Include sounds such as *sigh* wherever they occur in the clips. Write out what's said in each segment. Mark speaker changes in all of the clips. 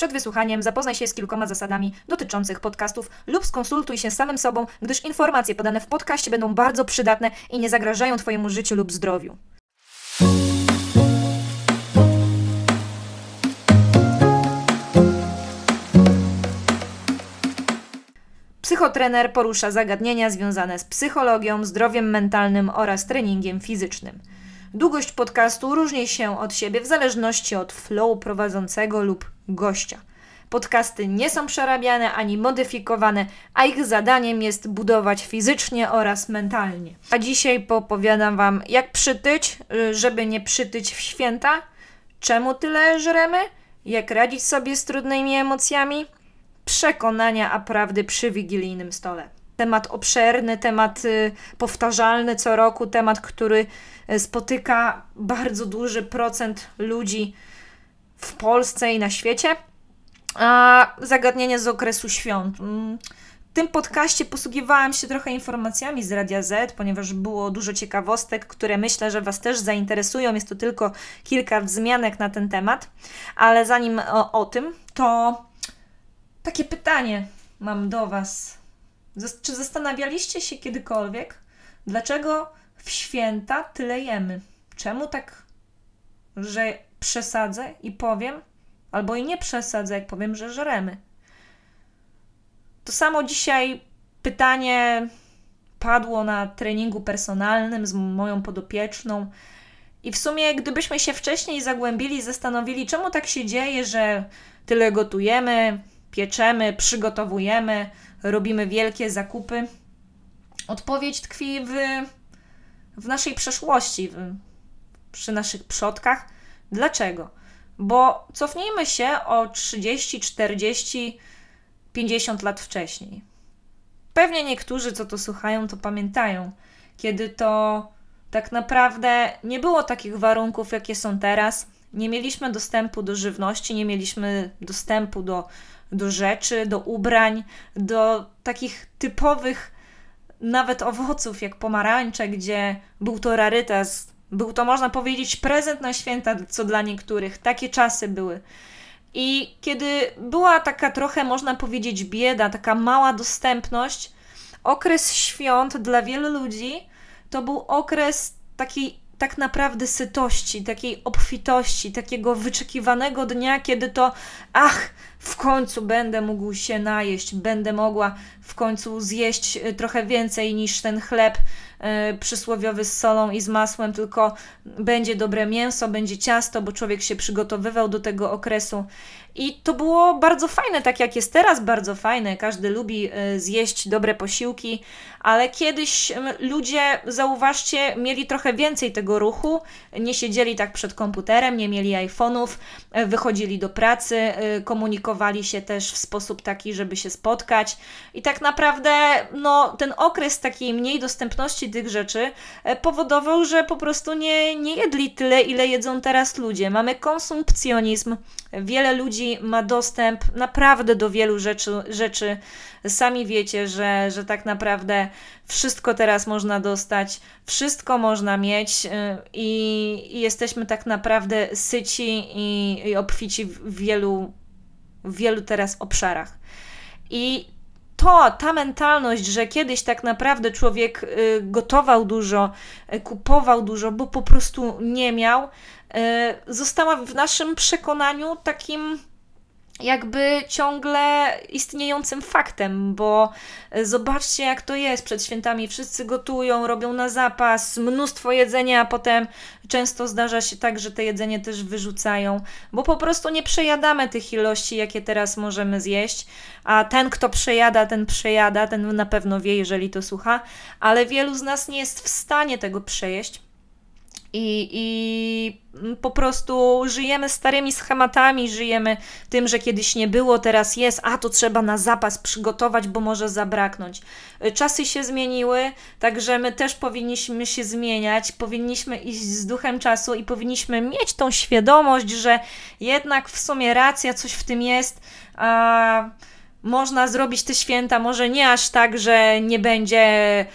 Speaker 1: Przed wysłuchaniem zapoznaj się z kilkoma zasadami dotyczących podcastów lub skonsultuj się z samym sobą, gdyż informacje podane w podcaście będą bardzo przydatne i nie zagrażają Twojemu życiu lub zdrowiu. Psychotrener porusza zagadnienia związane z psychologią, zdrowiem mentalnym oraz treningiem fizycznym. Długość podcastu różni się od siebie w zależności od flow prowadzącego lub gościa. Podcasty nie są przerabiane ani modyfikowane, a ich zadaniem jest budować fizycznie oraz mentalnie. A dzisiaj popowiadam Wam, jak przytyć, żeby nie przytyć w święta, czemu tyle żremy, jak radzić sobie z trudnymi emocjami, przekonania a prawdy przy wigilijnym stole. Temat obszerny, temat y, powtarzalny co roku, temat, który y, spotyka bardzo duży procent ludzi w Polsce i na świecie. A zagadnienia z okresu świąt. Mm, w tym podcaście posługiwałam się trochę informacjami z Radia Z, ponieważ było dużo ciekawostek, które myślę, że Was też zainteresują. Jest to tylko kilka wzmianek na ten temat. Ale zanim o, o tym, to takie pytanie mam do Was. Czy zastanawialiście się kiedykolwiek, dlaczego w święta tyle jemy? Czemu tak, że przesadzę i powiem, albo i nie przesadzę, jak powiem, że żremy? To samo dzisiaj pytanie padło na treningu personalnym z moją podopieczną. I w sumie, gdybyśmy się wcześniej zagłębili, zastanowili, czemu tak się dzieje, że tyle gotujemy, pieczemy, przygotowujemy, robimy wielkie zakupy. Odpowiedź tkwi w, w naszej przeszłości, w, przy naszych przodkach. Dlaczego? Bo cofnijmy się o 30, 40, 50 lat wcześniej. Pewnie niektórzy, co to słuchają, to pamiętają, kiedy to tak naprawdę nie było takich warunków, jakie są teraz. Nie mieliśmy dostępu do żywności, nie mieliśmy dostępu do do rzeczy, do ubrań, do takich typowych nawet owoców jak pomarańcze, gdzie był to rarytas, był to można powiedzieć prezent na święta, co dla niektórych. Takie czasy były. I kiedy była taka trochę, można powiedzieć, bieda, taka mała dostępność, okres świąt dla wielu ludzi to był okres takiej tak naprawdę sytości, takiej obfitości, takiego wyczekiwanego dnia, kiedy to ach, w końcu będę mógł się najeść, będę mogła w końcu zjeść e, trochę więcej niż ten chleb przysłowiowy z solą i z masłem, tylko będzie dobre mięso, będzie ciasto, bo człowiek się przygotowywał do tego okresu. I to było bardzo fajne, tak jak jest teraz bardzo fajne. Każdy lubi y, zjeść dobre posiłki, ale kiedyś ludzie, zauważcie, mieli trochę więcej tego ruchu, nie siedzieli tak przed komputerem, nie mieli iPhone'ów, wychodzili do pracy, komunikowali się też w sposób taki, żeby się spotkać. I tak naprawdę no, ten okres takiej mniej dostępności tych rzeczy e, powodował, że po prostu nie, nie jedli tyle, ile jedzą teraz ludzie. Mamy konsumpcjonizm, wiele ludzi ma dostęp naprawdę do wielu rzeczy, rzeczy. Sami wiecie, że, że tak naprawdę wszystko teraz można dostać, wszystko można mieć y, i, i jesteśmy tak naprawdę syci i, i obfici w wielu, w wielu teraz obszarach. I to, ta mentalność, że kiedyś tak naprawdę człowiek y, gotował dużo, y, kupował dużo, bo po prostu nie miał, została w naszym przekonaniu takim jakby ciągle istniejącym faktem, bo e, zobaczcie, jak to jest. Przed świętami wszyscy gotują, robią na zapas, mnóstwo jedzenia, a potem często zdarza się tak, że te jedzenie też wyrzucają, bo po prostu nie przejadamy tych ilości, jakie teraz możemy zjeść. A ten, kto przejada, ten przejada, ten na pewno wie, jeżeli to słucha, ale wielu z nas nie jest w stanie tego przejeść i, I po prostu żyjemy starymi schematami, żyjemy tym, że kiedyś nie było, teraz jest, a to trzeba na zapas przygotować, bo może zabraknąć. Czasy się zmieniły, także my też powinniśmy się zmieniać, powinniśmy iść z duchem czasu i powinniśmy mieć tą świadomość, że jednak w sumie racja, coś w tym jest. A można zrobić te święta, może nie aż tak, że nie będzie,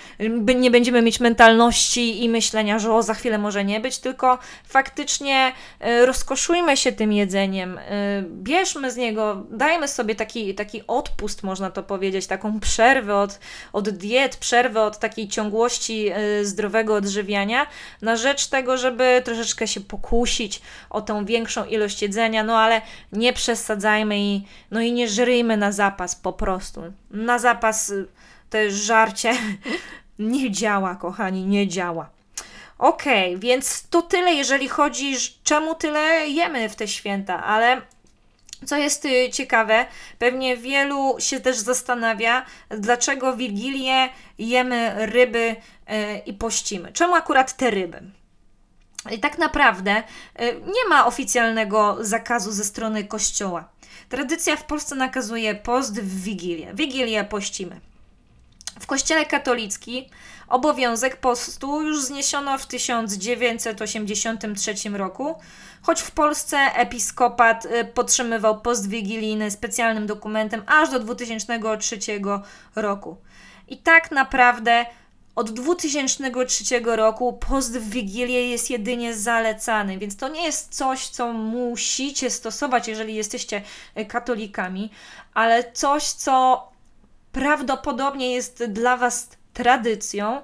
Speaker 1: nie będziemy mieć mentalności i myślenia, że o, za chwilę może nie być, tylko faktycznie e, rozkoszujmy się tym jedzeniem, e, bierzmy z niego, dajmy sobie taki, taki odpust, można to powiedzieć, taką przerwę od, od diet, przerwę od takiej ciągłości e, zdrowego odżywiania, na rzecz tego, żeby troszeczkę się pokusić o tą większą ilość jedzenia, no ale nie przesadzajmy i, no i nie żryjmy na zapach zapas po prostu. Na zapas y, to jest żarcie *laughs* nie działa, kochani, nie działa. Okej, okay, więc to tyle, jeżeli chodzi, czemu tyle jemy w te święta, ale co jest y, ciekawe, pewnie wielu się też zastanawia, dlaczego Wigilię jemy ryby y, i pościmy. Czemu akurat te ryby? I tak naprawdę nie ma oficjalnego zakazu ze strony Kościoła. Tradycja w Polsce nakazuje post w Wigilię. Wigilię pościmy. W Kościele katolickim obowiązek postu już zniesiono w 1983 roku, choć w Polsce episkopat y, podtrzymywał post wigilijny specjalnym dokumentem aż do 2003 roku. I tak naprawdę od 2003 roku post w Wigilię jest jedynie zalecany, więc to nie jest coś, co musicie stosować, jeżeli jesteście e, katolikami, ale coś, co prawdopodobnie jest dla Was tradycją,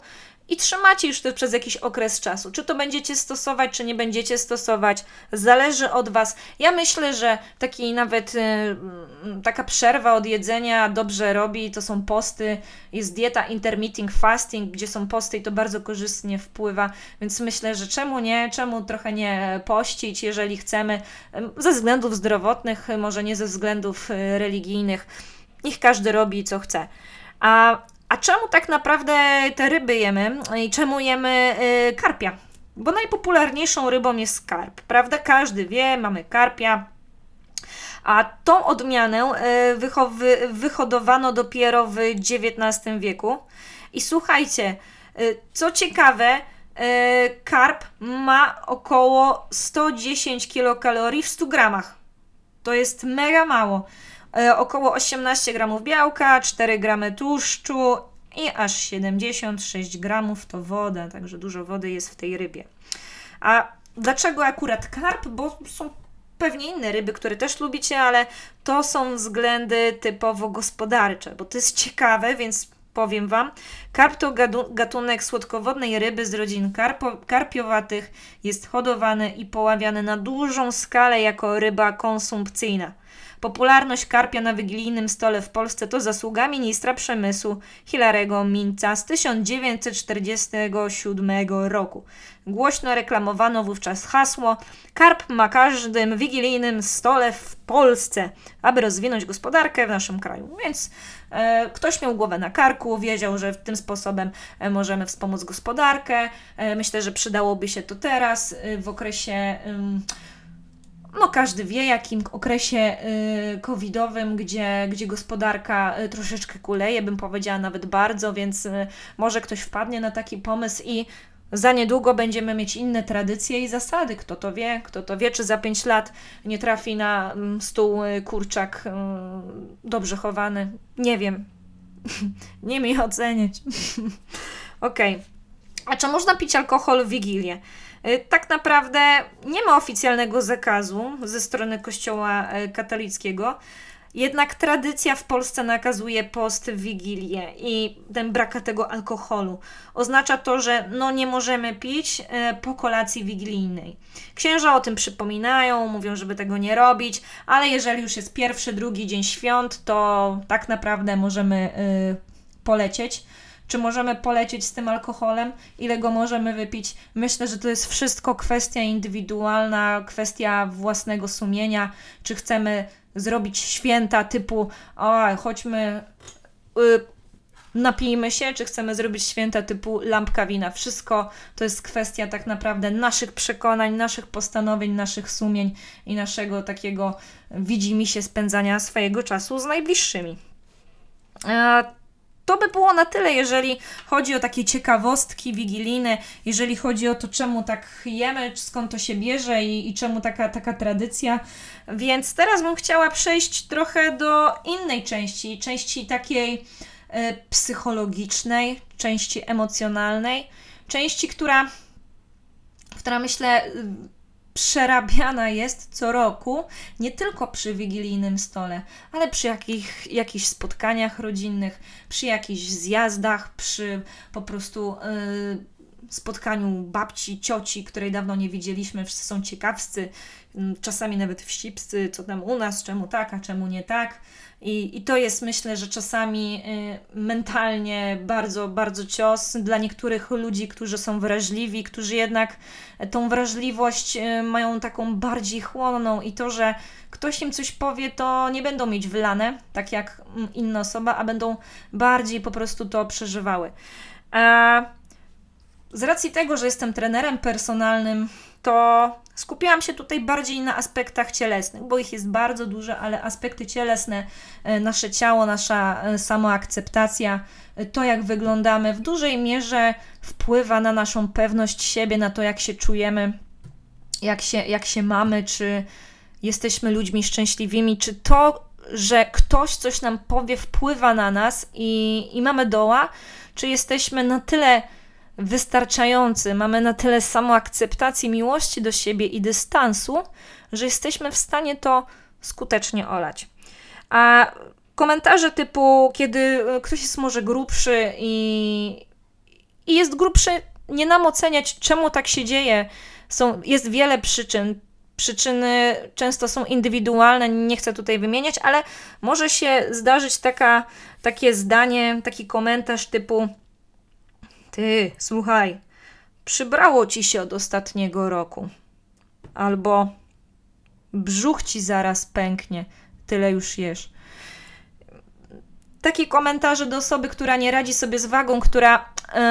Speaker 1: i trzymacie już to przez jakiś okres czasu. Czy to będziecie stosować, czy nie będziecie stosować, zależy od Was. Ja myślę, że taki nawet y, taka przerwa od jedzenia dobrze robi. To są posty, jest dieta intermittent fasting, gdzie są posty i to bardzo korzystnie wpływa, więc myślę, że czemu nie, czemu trochę nie pościć, jeżeli chcemy, ze względów zdrowotnych, może nie ze względów y, religijnych. Niech każdy robi co chce. A a czemu tak naprawdę te ryby jemy i czemu jemy yy, karpia? Bo najpopularniejszą rybą jest karp, prawda? Każdy wie, mamy karpia. A tą odmianę yy, wychowy, wyhodowano dopiero w XIX wieku. I słuchajcie, yy, co ciekawe, yy, karp ma około 110 kilokalorii w 100 gramach. To jest mega mało. E, około 18 gramów białka, 4 gramy tłuszczu i aż 76 gramów to woda, także dużo wody jest w tej rybie. A dlaczego akurat karp? Bo są pewnie inne ryby, które też lubicie, ale to są względy typowo gospodarcze, bo to jest ciekawe, więc powiem Wam. Karp to gatunek słodkowodnej ryby z rodzin karpo, karpiowatych. Jest hodowany i poławiany na dużą skalę jako ryba konsumpcyjna. Popularność karpia na wigilijnym stole w Polsce to zasługa ministra przemysłu Hilarego Minca z 1947 roku. Głośno reklamowano wówczas hasło Karp ma każdym wigilijnym stole w Polsce, aby rozwinąć gospodarkę w naszym kraju. Więc e, ktoś miał głowę na karku, wiedział, że tym sposobem e, możemy wspomóc gospodarkę. E, myślę, że przydałoby się to teraz e, w okresie no każdy wie, jakim okresie y, covidowym, gdzie, gdzie gospodarka y, troszeczkę kuleje, bym powiedziała nawet bardzo, więc y, może ktoś wpadnie na taki pomysł i za niedługo będziemy mieć inne tradycje i zasady. Kto to wie? Kto to wie, czy za 5 lat nie trafi na mm, stół kurczak dobrze chowany? Nie wiem. *laughs* nie mi oceniać. *laughs* Okej. Okay. A czy można pić alkohol w Wigilię? Y, tak naprawdę nie ma oficjalnego zakazu ze strony Kościoła y, katolickiego. Jednak tradycja w Polsce nakazuje post w Wigilię i ten brak tego alkoholu. Oznacza to, że no nie możemy pić y, po kolacji wigilijnej. Księża o tym przypominają, mówią, żeby tego nie robić, ale jeżeli już jest pierwszy, drugi dzień świąt, to tak naprawdę możemy polecieć. Czy możemy polecieć z tym alkoholem? Ile go możemy wypić? Myślę, że to jest wszystko kwestia indywidualna, kwestia własnego sumienia. Czy chcemy zrobić święta typu, o, chodźmy, y, napijmy się, czy chcemy zrobić święta typu lampka wina. Wszystko to jest kwestia tak naprawdę naszych przekonań, naszych postanowień, naszych sumień i naszego takiego widzi mi się spędzania swojego czasu z najbliższymi. To by było na tyle, jeżeli chodzi o takie ciekawostki wigilijne, jeżeli chodzi o to, czemu tak jemy, skąd to się bierze i, i czemu taka, taka tradycja. Więc teraz bym chciała przejść trochę do innej części, części takiej e, psychologicznej, części emocjonalnej, części, która, która myślę przerabiana jest co roku, nie tylko przy wigilijnym stole, ale przy jakich, jakichś spotkaniach rodzinnych, przy jakichś zjazdach, przy po prostu yy, spotkaniu babci, cioci, której dawno nie widzieliśmy, wszyscy są ciekawscy, yy, czasami nawet wścibscy, co tam u nas, czemu tak, a czemu nie tak. I, I to jest, myślę, że czasami y, mentalnie bardzo, bardzo cios dla niektórych ludzi, którzy są wrażliwi, którzy jednak tą wrażliwość y, mają taką bardziej chłonną i to, że ktoś im coś powie, to nie będą mieć wylane, tak jak mm, inna osoba, a będą bardziej po prostu to przeżywały. A z racji tego, że jestem trenerem personalnym, to skupiłam się tutaj bardziej na aspektach cielesnych, bo ich jest bardzo dużo, ale aspekty cielesne, e, nasze ciało, nasza e, samoakceptacja, e, to jak wyglądamy, w dużej mierze wpływa na naszą pewność siebie, na to jak się czujemy, jak się, jak się mamy, czy jesteśmy ludźmi szczęśliwymi, czy to, że ktoś coś nam powie, wpływa na nas i, i mamy doła, czy jesteśmy na tyle wystarczający, mamy na tyle samoakceptacji, miłości do siebie i dystansu, że jesteśmy w stanie to skutecznie olać. A komentarze typu, kiedy e, ktoś jest może grubszy i, i jest grubszy, nie nam oceniać, czemu tak się dzieje. Są, jest wiele przyczyn. Przyczyny często są indywidualne, nie chcę tutaj wymieniać, ale może się zdarzyć taka, takie zdanie, taki komentarz typu ty, słuchaj, przybrało ci się od ostatniego roku. Albo brzuch ci zaraz pęknie, tyle już jesz. Takie komentarze do osoby, która nie radzi sobie z wagą, która yy,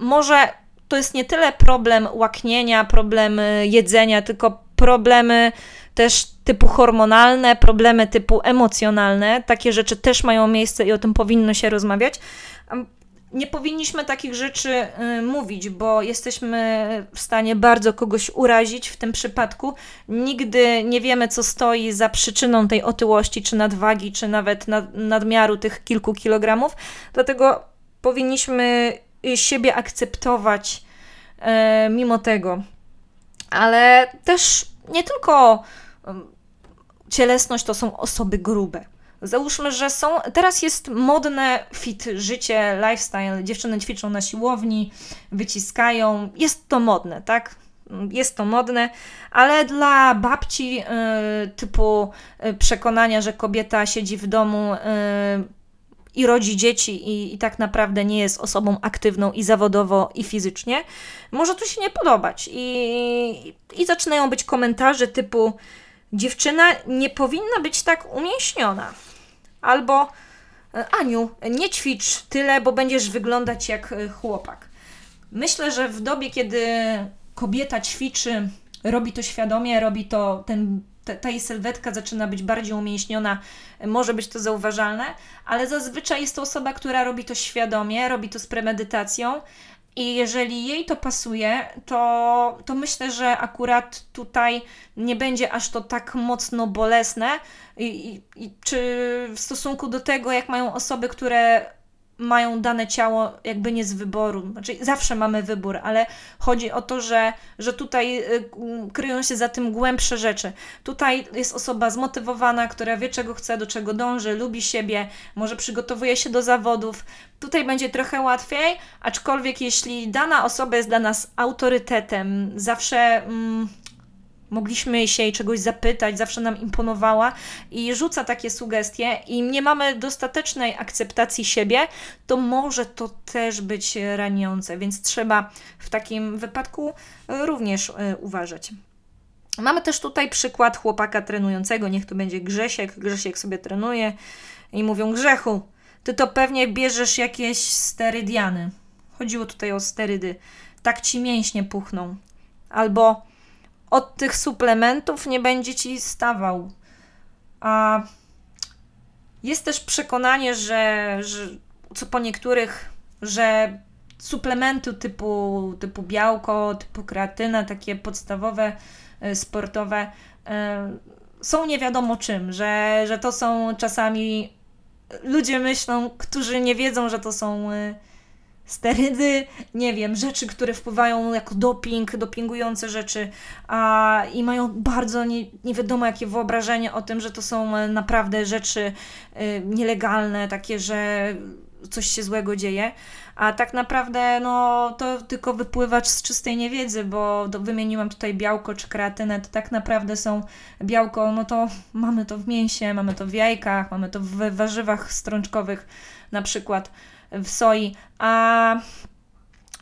Speaker 1: może to jest nie tyle problem łaknienia, problem jedzenia, tylko problemy też typu hormonalne, problemy typu emocjonalne. Takie rzeczy też mają miejsce i o tym powinno się rozmawiać nie powinniśmy takich rzeczy y, mówić, bo jesteśmy w stanie bardzo kogoś urazić w tym przypadku. Nigdy nie wiemy, co stoi za przyczyną tej otyłości, czy nadwagi, czy nawet nad, nadmiaru tych kilku kilogramów. Dlatego powinniśmy siebie akceptować y, mimo tego. Ale też nie tylko y, cielesność to są osoby grube Załóżmy, że są. Teraz jest modne fit życie, lifestyle. Dziewczyny ćwiczą na siłowni, wyciskają. Jest to modne, tak? Jest to modne, ale dla babci y, typu y, przekonania, że kobieta siedzi w domu y, i rodzi dzieci i, i, tak naprawdę nie jest osobą aktywną i zawodowo, i fizycznie, może to się nie podobać. I, i zaczynają być komentarze typu dziewczyna nie powinna być tak umięśniona. Albo e, Aniu, nie ćwicz tyle, bo będziesz wyglądać jak e, chłopak. Myślę, że w dobie, kiedy kobieta ćwiczy, robi to świadomie, robi to, ten, ta jej sylwetka zaczyna być bardziej umięśniona, może być to zauważalne, ale zazwyczaj jest to osoba, która robi to świadomie, robi to z premedytacją, i jeżeli jej to pasuje, to, to myślę, że akurat tutaj nie będzie aż to tak mocno bolesne. I, i, czy w stosunku do tego, jak mają osoby, które mają dane ciało jakby nie z wyboru. Znaczy, zawsze mamy wybór, ale chodzi o to, że, że tutaj y, kryją się za tym głębsze rzeczy. Tutaj jest osoba zmotywowana, która wie, czego chce, do czego dąży, lubi siebie, może przygotowuje się do zawodów. Tutaj będzie trochę łatwiej, aczkolwiek jeśli dana osoba jest dla nas autorytetem, zawsze. Mm, mogliśmy się jej czegoś zapytać, zawsze nam imponowała i rzuca takie sugestie i nie mamy dostatecznej akceptacji siebie, to może to też być raniące, więc trzeba w takim wypadku również e, uważać. Mamy też tutaj przykład chłopaka trenującego, niech to będzie Grzesiek. Grzesiek sobie trenuje i mówią: Grzechu, ty to pewnie bierzesz jakieś sterydiany. Chodziło tutaj o sterydy. Tak ci mięśnie puchną. Albo od tych suplementów nie będzie ci stawał. A jest też przekonanie, że, że co po niektórych, że suplementy typu, typu białko, typu kreatyna, takie podstawowe, sportowe, są nie wiadomo czym, że, że to są czasami ludzie myślą, którzy nie wiedzą, że to są sterydy, nie wiem, rzeczy, które wpływają jako doping, dopingujące rzeczy a, i mają bardzo nie, nie wiadomo jakie wyobrażenie o tym, że to są e, naprawdę rzeczy y, nielegalne, takie, że coś się złego dzieje, a tak naprawdę no, to tylko wypływać z czystej niewiedzy, bo to wymieniłam tutaj białko czy kreatynę, to tak naprawdę są białko, no to mamy to w mięsie, mamy to w jajkach, mamy to w warzywach strączkowych na przykład, w soi, a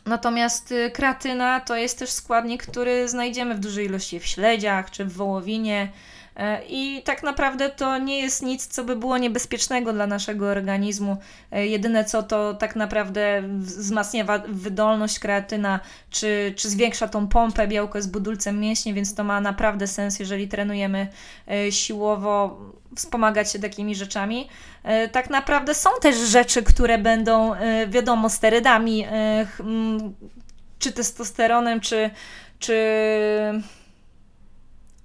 Speaker 1: Natomiast y, kreatyna to jest też składnik, który znajdziemy w dużej ilości w śledziach czy w wołowinie. E, I tak naprawdę to nie jest nic, co by było niebezpiecznego dla naszego organizmu. E, jedyne co to tak naprawdę wzmacnia wydolność kreatyna, czy, czy zwiększa tą pompę, białko jest budulcem mięśni, więc to ma naprawdę sens, jeżeli trenujemy e, siłowo wspomagać się takimi rzeczami. E, tak naprawdę są też rzeczy, które będą, e, wiadomo, sterydami, e, czy testosteronem, czy, czy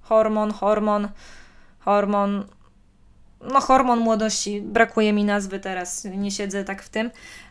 Speaker 1: hormon, hormon, hormon, no hormon młodości, brakuje mi nazwy teraz, nie siedzę tak w tym,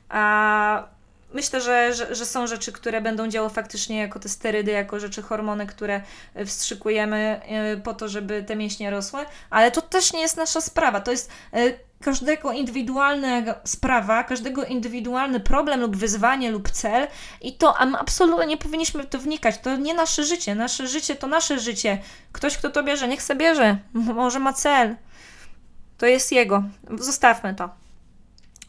Speaker 1: a myślę, że, że, że, są rzeczy, które będą działały faktycznie jako te sterydy, jako rzeczy, hormony, które e, wstrzykujemy e, po to, żeby te mięśnie rosły, ale to też nie jest nasza sprawa. To jest e, każdego indywidualna sprawa, każdego indywidualny problem lub wyzwanie lub cel i to absolutnie nie powinniśmy w to wnikać. To nie nasze życie. Nasze życie to nasze życie. Ktoś, kto to bierze, niech sobie bierze. Może ma cel. To jest jego. Zostawmy to.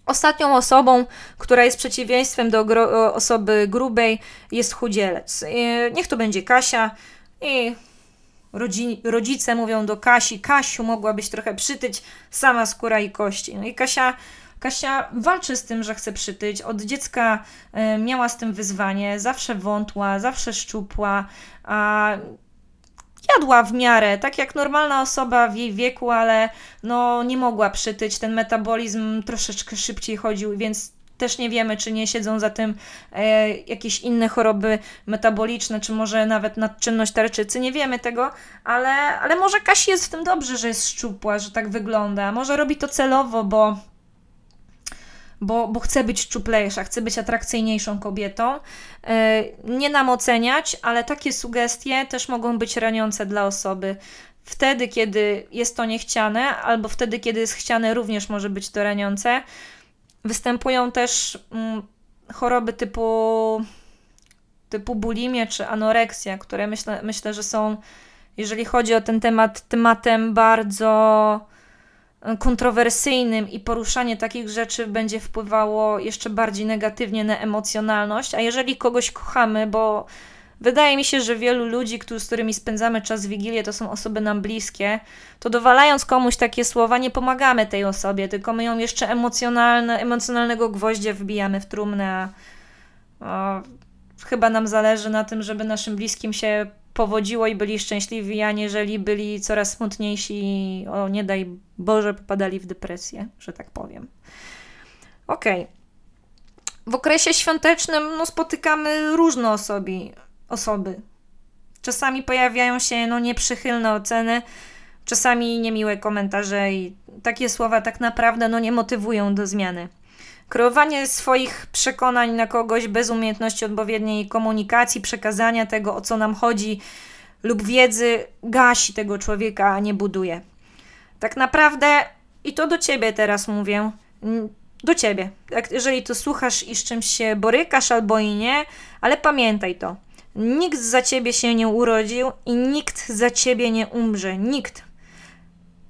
Speaker 1: Ostatnią osobą, która jest przeciwieństwem do gro osoby grubej, jest chudzielec. Niech to będzie Kasia. I rodzi rodzice mówią do Kasi: Kasiu, mogłabyś trochę przytyć, sama skóra i kości. No i Kasia. Kasia walczy z tym, że chce przytyć. Od dziecka y, miała z tym wyzwanie, zawsze wątła, zawsze szczupła, a jadła w miarę, tak jak normalna osoba w jej wieku, ale no nie mogła przytyć. Ten metabolizm troszeczkę szybciej chodził, więc też nie wiemy, czy nie siedzą za tym e, jakieś inne choroby metaboliczne, czy może nawet nadczynność tarczycy. Nie wiemy tego, ale, ale może Kasi jest w tym dobrze, że jest szczupła, że tak wygląda. Może robi to celowo, bo bo, bo chcę być szczuplejsza, chcę być atrakcyjniejszą kobietą. E, nie nam oceniać, ale takie sugestie też mogą być raniące dla osoby. Wtedy, kiedy jest to niechciane, albo wtedy, kiedy jest chciane, również może być to raniące. Występują też mm, choroby typu, typu bulimia czy anoreksja, które myślę, myślę, że są, jeżeli chodzi o ten temat, tematem bardzo kontrowersyjnym i poruszanie takich rzeczy będzie wpływało jeszcze bardziej negatywnie na emocjonalność. A jeżeli kogoś kochamy, bo wydaje mi się, że wielu ludzi, z którymi spędzamy czas w Wigilię, to są osoby nam bliskie, to dowalając komuś takie słowa, nie pomagamy tej osobie, tylko my ją jeszcze emocjonalne, emocjonalnego gwoździa wbijamy w trumnę. A, a, chyba nam zależy na tym, żeby naszym bliskim się powodziło i byli szczęśliwi, a jeżeli byli coraz smutniejsi, o nie daj Boże, popadali w depresję, że tak powiem. Okej. Okay. W okresie świątecznym no, spotykamy różne osoby, osoby. Czasami pojawiają się no, nieprzychylne oceny, czasami niemiłe komentarze i takie słowa tak naprawdę no, nie motywują do zmiany. Kreowanie swoich przekonań na kogoś bez umiejętności odpowiedniej komunikacji, przekazania tego, o co nam chodzi, lub wiedzy, gasi tego człowieka, a nie buduje. Tak naprawdę, i to do ciebie teraz mówię, do ciebie. Jeżeli to słuchasz i z czymś się borykasz albo i nie, ale pamiętaj to. Nikt za ciebie się nie urodził i nikt za ciebie nie umrze. Nikt.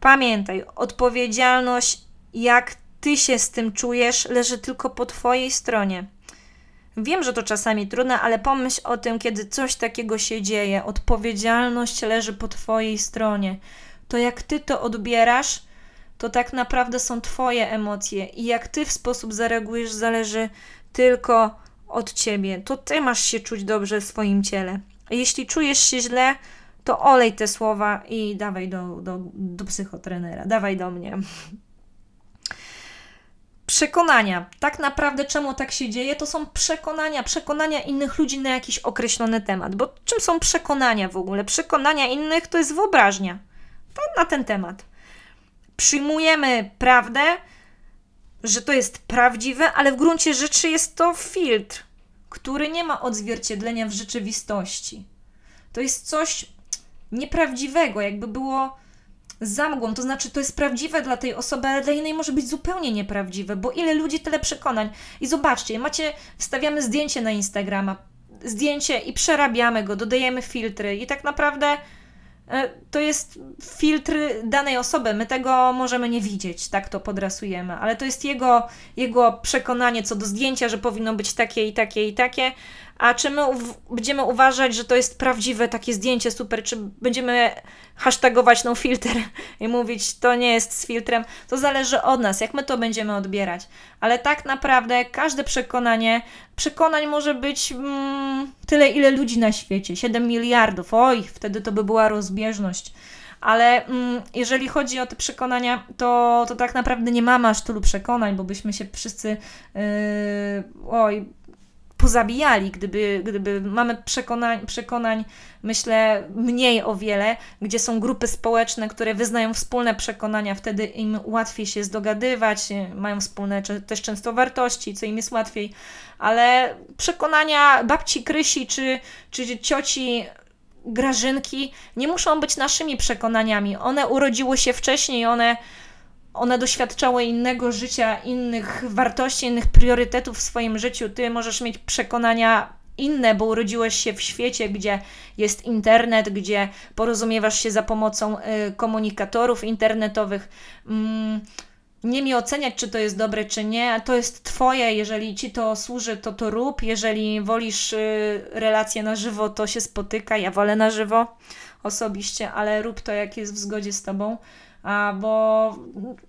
Speaker 1: Pamiętaj, odpowiedzialność, jak ty się z tym czujesz, leży tylko po twojej stronie. Wiem, że to czasami trudne, ale pomyśl o tym, kiedy coś takiego się dzieje. Odpowiedzialność leży po twojej stronie. To jak ty to odbierasz, to tak naprawdę są twoje emocje i jak ty w sposób zareagujesz, zależy tylko od ciebie. To ty masz się czuć dobrze w swoim ciele. Jeśli czujesz się źle, to olej te słowa i dawaj do, do, do psychotrenera, dawaj do mnie. *laughs* przekonania. Tak naprawdę, czemu tak się dzieje, to są przekonania, przekonania innych ludzi na jakiś określony temat. Bo czym są przekonania w ogóle? Przekonania innych to jest wyobraźnia to na ten temat. Przyjmujemy prawdę, że to jest prawdziwe, ale w gruncie rzeczy jest to filtr, który nie ma odzwierciedlenia w rzeczywistości. To jest coś nieprawdziwego, jakby było zamgłą, to znaczy to jest prawdziwe dla tej osoby, ale dla innej może być zupełnie nieprawdziwe, bo ile ludzi, tyle przekonań. I zobaczcie, macie, wstawiamy zdjęcie na Instagrama, zdjęcie i przerabiamy go, dodajemy filtry i tak naprawdę e, to jest filtr danej osoby. My tego możemy nie widzieć, tak to podrasujemy, ale to jest jego, jego przekonanie co do zdjęcia, że powinno być takie i takie i takie, a czy my będziemy uważać, że to jest prawdziwe takie zdjęcie super, czy będziemy hashtagować no filtr i mówić to nie jest z filtrem, to zależy od nas, jak my to będziemy odbierać. Ale tak naprawdę każde przekonanie, przekonań może być mm, tyle, ile ludzi na świecie 7 miliardów. Oj, wtedy to by była rozbieżność ale mm, jeżeli chodzi o te przekonania, to, to tak naprawdę nie mamy aż tylu przekonań, bo byśmy się wszyscy yy, oj, pozabijali, gdyby, gdyby mamy przekonań, przekonań, myślę, mniej o wiele, gdzie są grupy społeczne, które wyznają wspólne przekonania, wtedy im łatwiej się zdogadywać, mają wspólne też często wartości, co im jest łatwiej, ale przekonania babci Krysi czy, czy cioci Grażynki nie muszą być naszymi przekonaniami. One urodziły się wcześniej, one one doświadczały innego życia, innych wartości, innych priorytetów w swoim życiu. Ty możesz mieć przekonania inne, bo urodziłeś się w świecie, gdzie jest internet, gdzie porozumiewasz się za pomocą y, komunikatorów internetowych. Mm, nie mi oceniać, czy to jest dobre, czy nie. To jest Twoje. Jeżeli Ci to służy, to to rób. Jeżeli wolisz y, relacje na żywo, to się spotyka. Ja wolę na żywo osobiście, ale rób to, jak jest w zgodzie z Tobą bo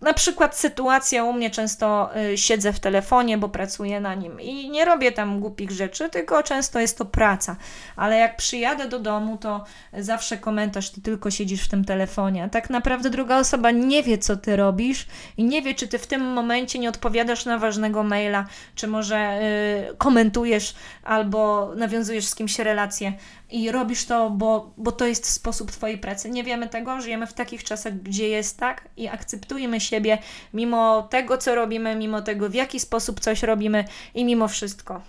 Speaker 1: na przykład sytuacja u mnie często y, siedzę w telefonie, bo pracuję na nim i nie robię tam głupich rzeczy, tylko często jest to praca. Ale jak przyjadę do domu, to zawsze komentarz, ty tylko siedzisz w tym telefonie. A tak naprawdę druga osoba nie wie, co ty robisz i nie wie, czy ty w tym momencie nie odpowiadasz na ważnego maila, czy może y, komentujesz albo nawiązujesz z kimś relację i robisz to, bo, bo to jest sposób Twojej pracy. Nie wiemy tego, żyjemy w takich czasach, gdzie jest tak i akceptujemy siebie mimo tego, co robimy, mimo tego, w jaki sposób coś robimy i mimo wszystko.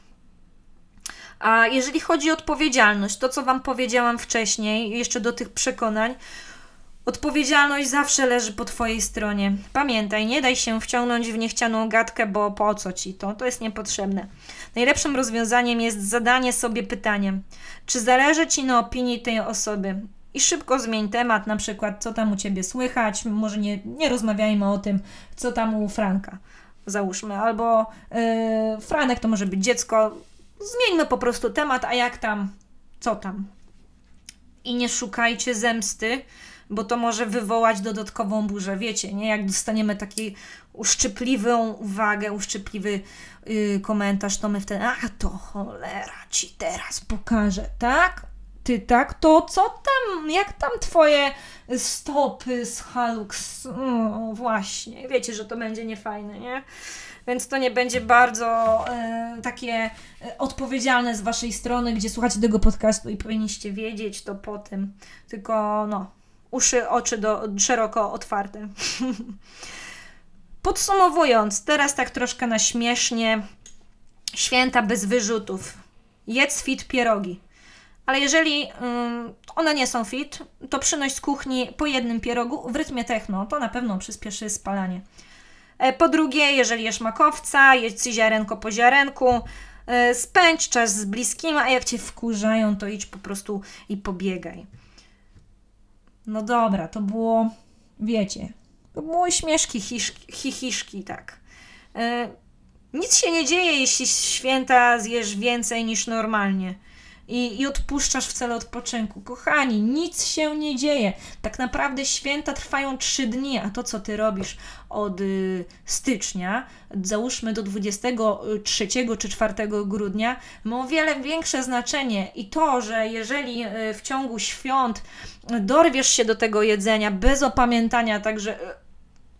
Speaker 1: A jeżeli chodzi o odpowiedzialność, to co Wam powiedziałam wcześniej, jeszcze do tych przekonań, Odpowiedzialność zawsze leży po Twojej stronie. Pamiętaj, nie daj się wciągnąć w niechcianą gadkę, bo po co Ci to? To jest niepotrzebne. Najlepszym rozwiązaniem jest zadanie sobie pytania, czy zależy Ci na opinii tej osoby? I szybko zmień temat, na przykład co tam u Ciebie słychać, może nie, nie rozmawiajmy o tym, co tam u Franka, załóżmy, albo yy, Franek to może być dziecko, zmieńmy po prostu temat, a jak tam, co tam. I nie szukajcie zemsty, bo to może wywołać dodatkową burzę. Wiecie, nie? Jak dostaniemy taką uszczypliwą uwagę, uszczypliwy yy, komentarz, to my wtedy, a to cholera ci teraz pokażę, tak? Ty tak, to co tam, jak tam twoje stopy z Halux? No właśnie, wiecie, że to będzie niefajne, nie? Więc to nie będzie bardzo y, takie y, odpowiedzialne z waszej strony, gdzie słuchacie tego podcastu i powinniście wiedzieć to po tym. Tylko no, uszy, oczy do, szeroko otwarte. *laughs* Podsumowując, teraz tak troszkę na śmiesznie, święta bez wyrzutów. Jedz fit pierogi. Ale jeżeli um, one nie są fit, to przynoś z kuchni po jednym pierogu w rytmie techno. To na pewno przyspieszy spalanie. E, po drugie, jeżeli jesz makowca, jedz ziarenko po ziarenku, e, spędź czas z bliskim, a jak cię wkurzają, to idź po prostu i pobiegaj. No dobra, to było, wiecie, to były śmieszki, hiszki, chichiszki, tak. E, nic się nie dzieje, jeśli święta zjesz więcej niż normalnie i, i odpuszczasz w celu odpoczynku. Kochani, nic się nie dzieje. Tak naprawdę święta trwają trzy dni, a to, co ty robisz od y, stycznia, załóżmy do 23 czy 4 grudnia, ma o wiele większe znaczenie. I to, że jeżeli y, w ciągu świąt dorwiesz się do tego jedzenia bez opamiętania, także,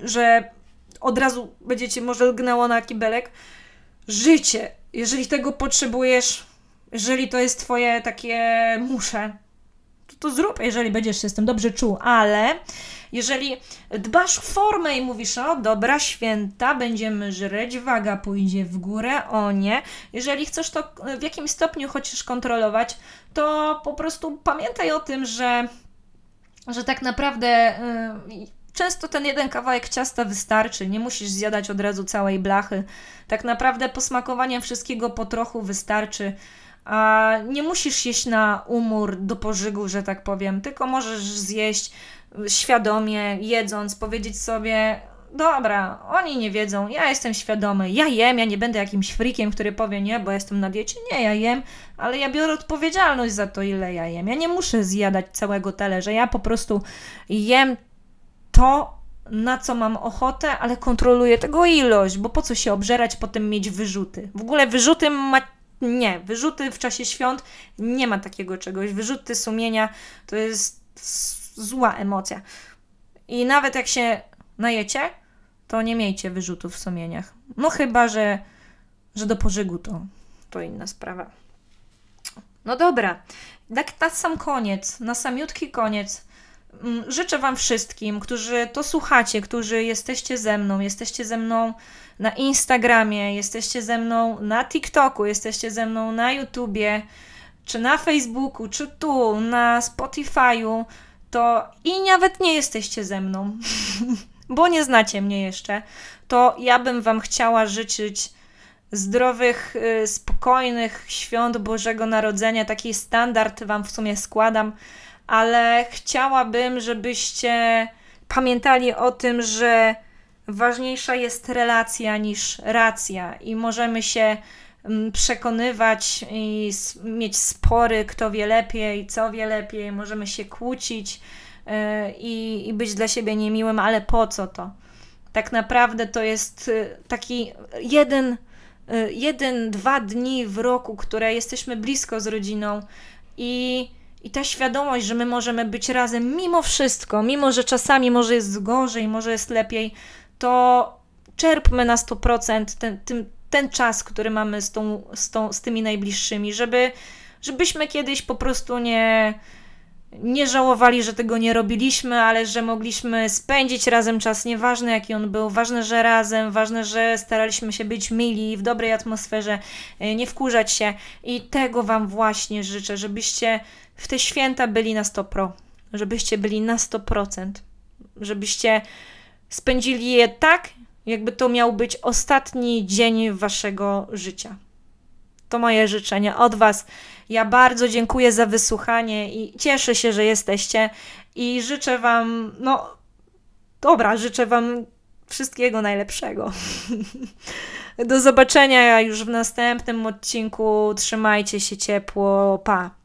Speaker 1: y, że od razu będziecie może lgnęło na kibelek. Życie, jeżeli tego potrzebujesz, jeżeli to jest twoje takie muszę, to, to zrób, jeżeli będziesz się z tym dobrze czuł, ale jeżeli dbasz o formę i mówisz, o dobra, święta, będziemy żreć, waga pójdzie w górę, o nie. Jeżeli chcesz to w jakimś stopniu chociaż kontrolować, to po prostu pamiętaj o tym, że, że tak naprawdę. Yy, Często ten jeden kawałek ciasta wystarczy, nie musisz zjadać od razu całej blachy. Tak naprawdę posmakowanie wszystkiego po trochu wystarczy. A nie musisz jeść na umór do pożygu, że tak powiem, tylko możesz zjeść świadomie, jedząc, powiedzieć sobie: Dobra, oni nie wiedzą, ja jestem świadomy, ja jem, ja nie będę jakimś frikiem, który powie nie, bo jestem na diecie. Nie, ja jem, ale ja biorę odpowiedzialność za to, ile ja jem. Ja nie muszę zjadać całego talerza, ja po prostu jem to, na co mam ochotę, ale kontroluję tego ilość, bo po co się obżerać, potem mieć wyrzuty. W ogóle wyrzuty ma. Nie, wyrzuty w czasie świąt nie ma takiego czegoś. Wyrzuty sumienia to jest zła emocja. I nawet jak się najecie, to nie miejcie wyrzutów w sumieniach. No chyba, że, że do pożygu to, to inna sprawa. No dobra, tak na sam koniec, na samiutki koniec, życzę Wam wszystkim, którzy to słuchacie, którzy jesteście ze mną, jesteście ze mną na Instagramie, jesteście ze mną na TikToku, jesteście ze mną na YouTubie, czy na Facebooku, czy tu, na Spotify'u, to i nawet nie jesteście ze mną, *laughs* bo nie znacie mnie jeszcze, to ja bym Wam chciała życzyć zdrowych, y, spokojnych świąt Bożego Narodzenia. Taki standard Wam w sumie składam, ale chciałabym, żebyście pamiętali o tym, że ważniejsza jest relacja niż racja i możemy się Mm, przekonywać i mieć spory, kto wie lepiej, co wie lepiej, możemy się kłócić e, i, i być dla siebie niemiłym, ale po co to? Tak naprawdę to jest e, taki jeden, e, jeden, dwa dni w roku, które jesteśmy blisko z rodziną i, i ta świadomość, że my możemy być razem mimo wszystko, mimo że czasami może jest gorzej, może jest lepiej, to czerpmy na 100% ten, tym, ten czas, który mamy z, tą, z, tą, z tymi najbliższymi, żeby, żebyśmy kiedyś po prostu nie, nie żałowali, że tego nie robiliśmy, ale że mogliśmy spędzić razem czas, nieważne jaki on był, ważne, że razem, ważne, że staraliśmy się być mili, w dobrej atmosferze, e, nie wkurzać się. I tego Wam właśnie życzę, żebyście w te święta byli na 100 pro, żebyście byli na 100%, żebyście spędzili je tak, jakby to miał być ostatni dzień waszego życia. To moje życzenie od Was. Ja bardzo dziękuję za wysłuchanie i cieszę się, że jesteście. I życzę Wam, no, dobra, życzę Wam wszystkiego najlepszego. *laughs* Do zobaczenia już w następnym odcinku. Trzymajcie się ciepło. Pa.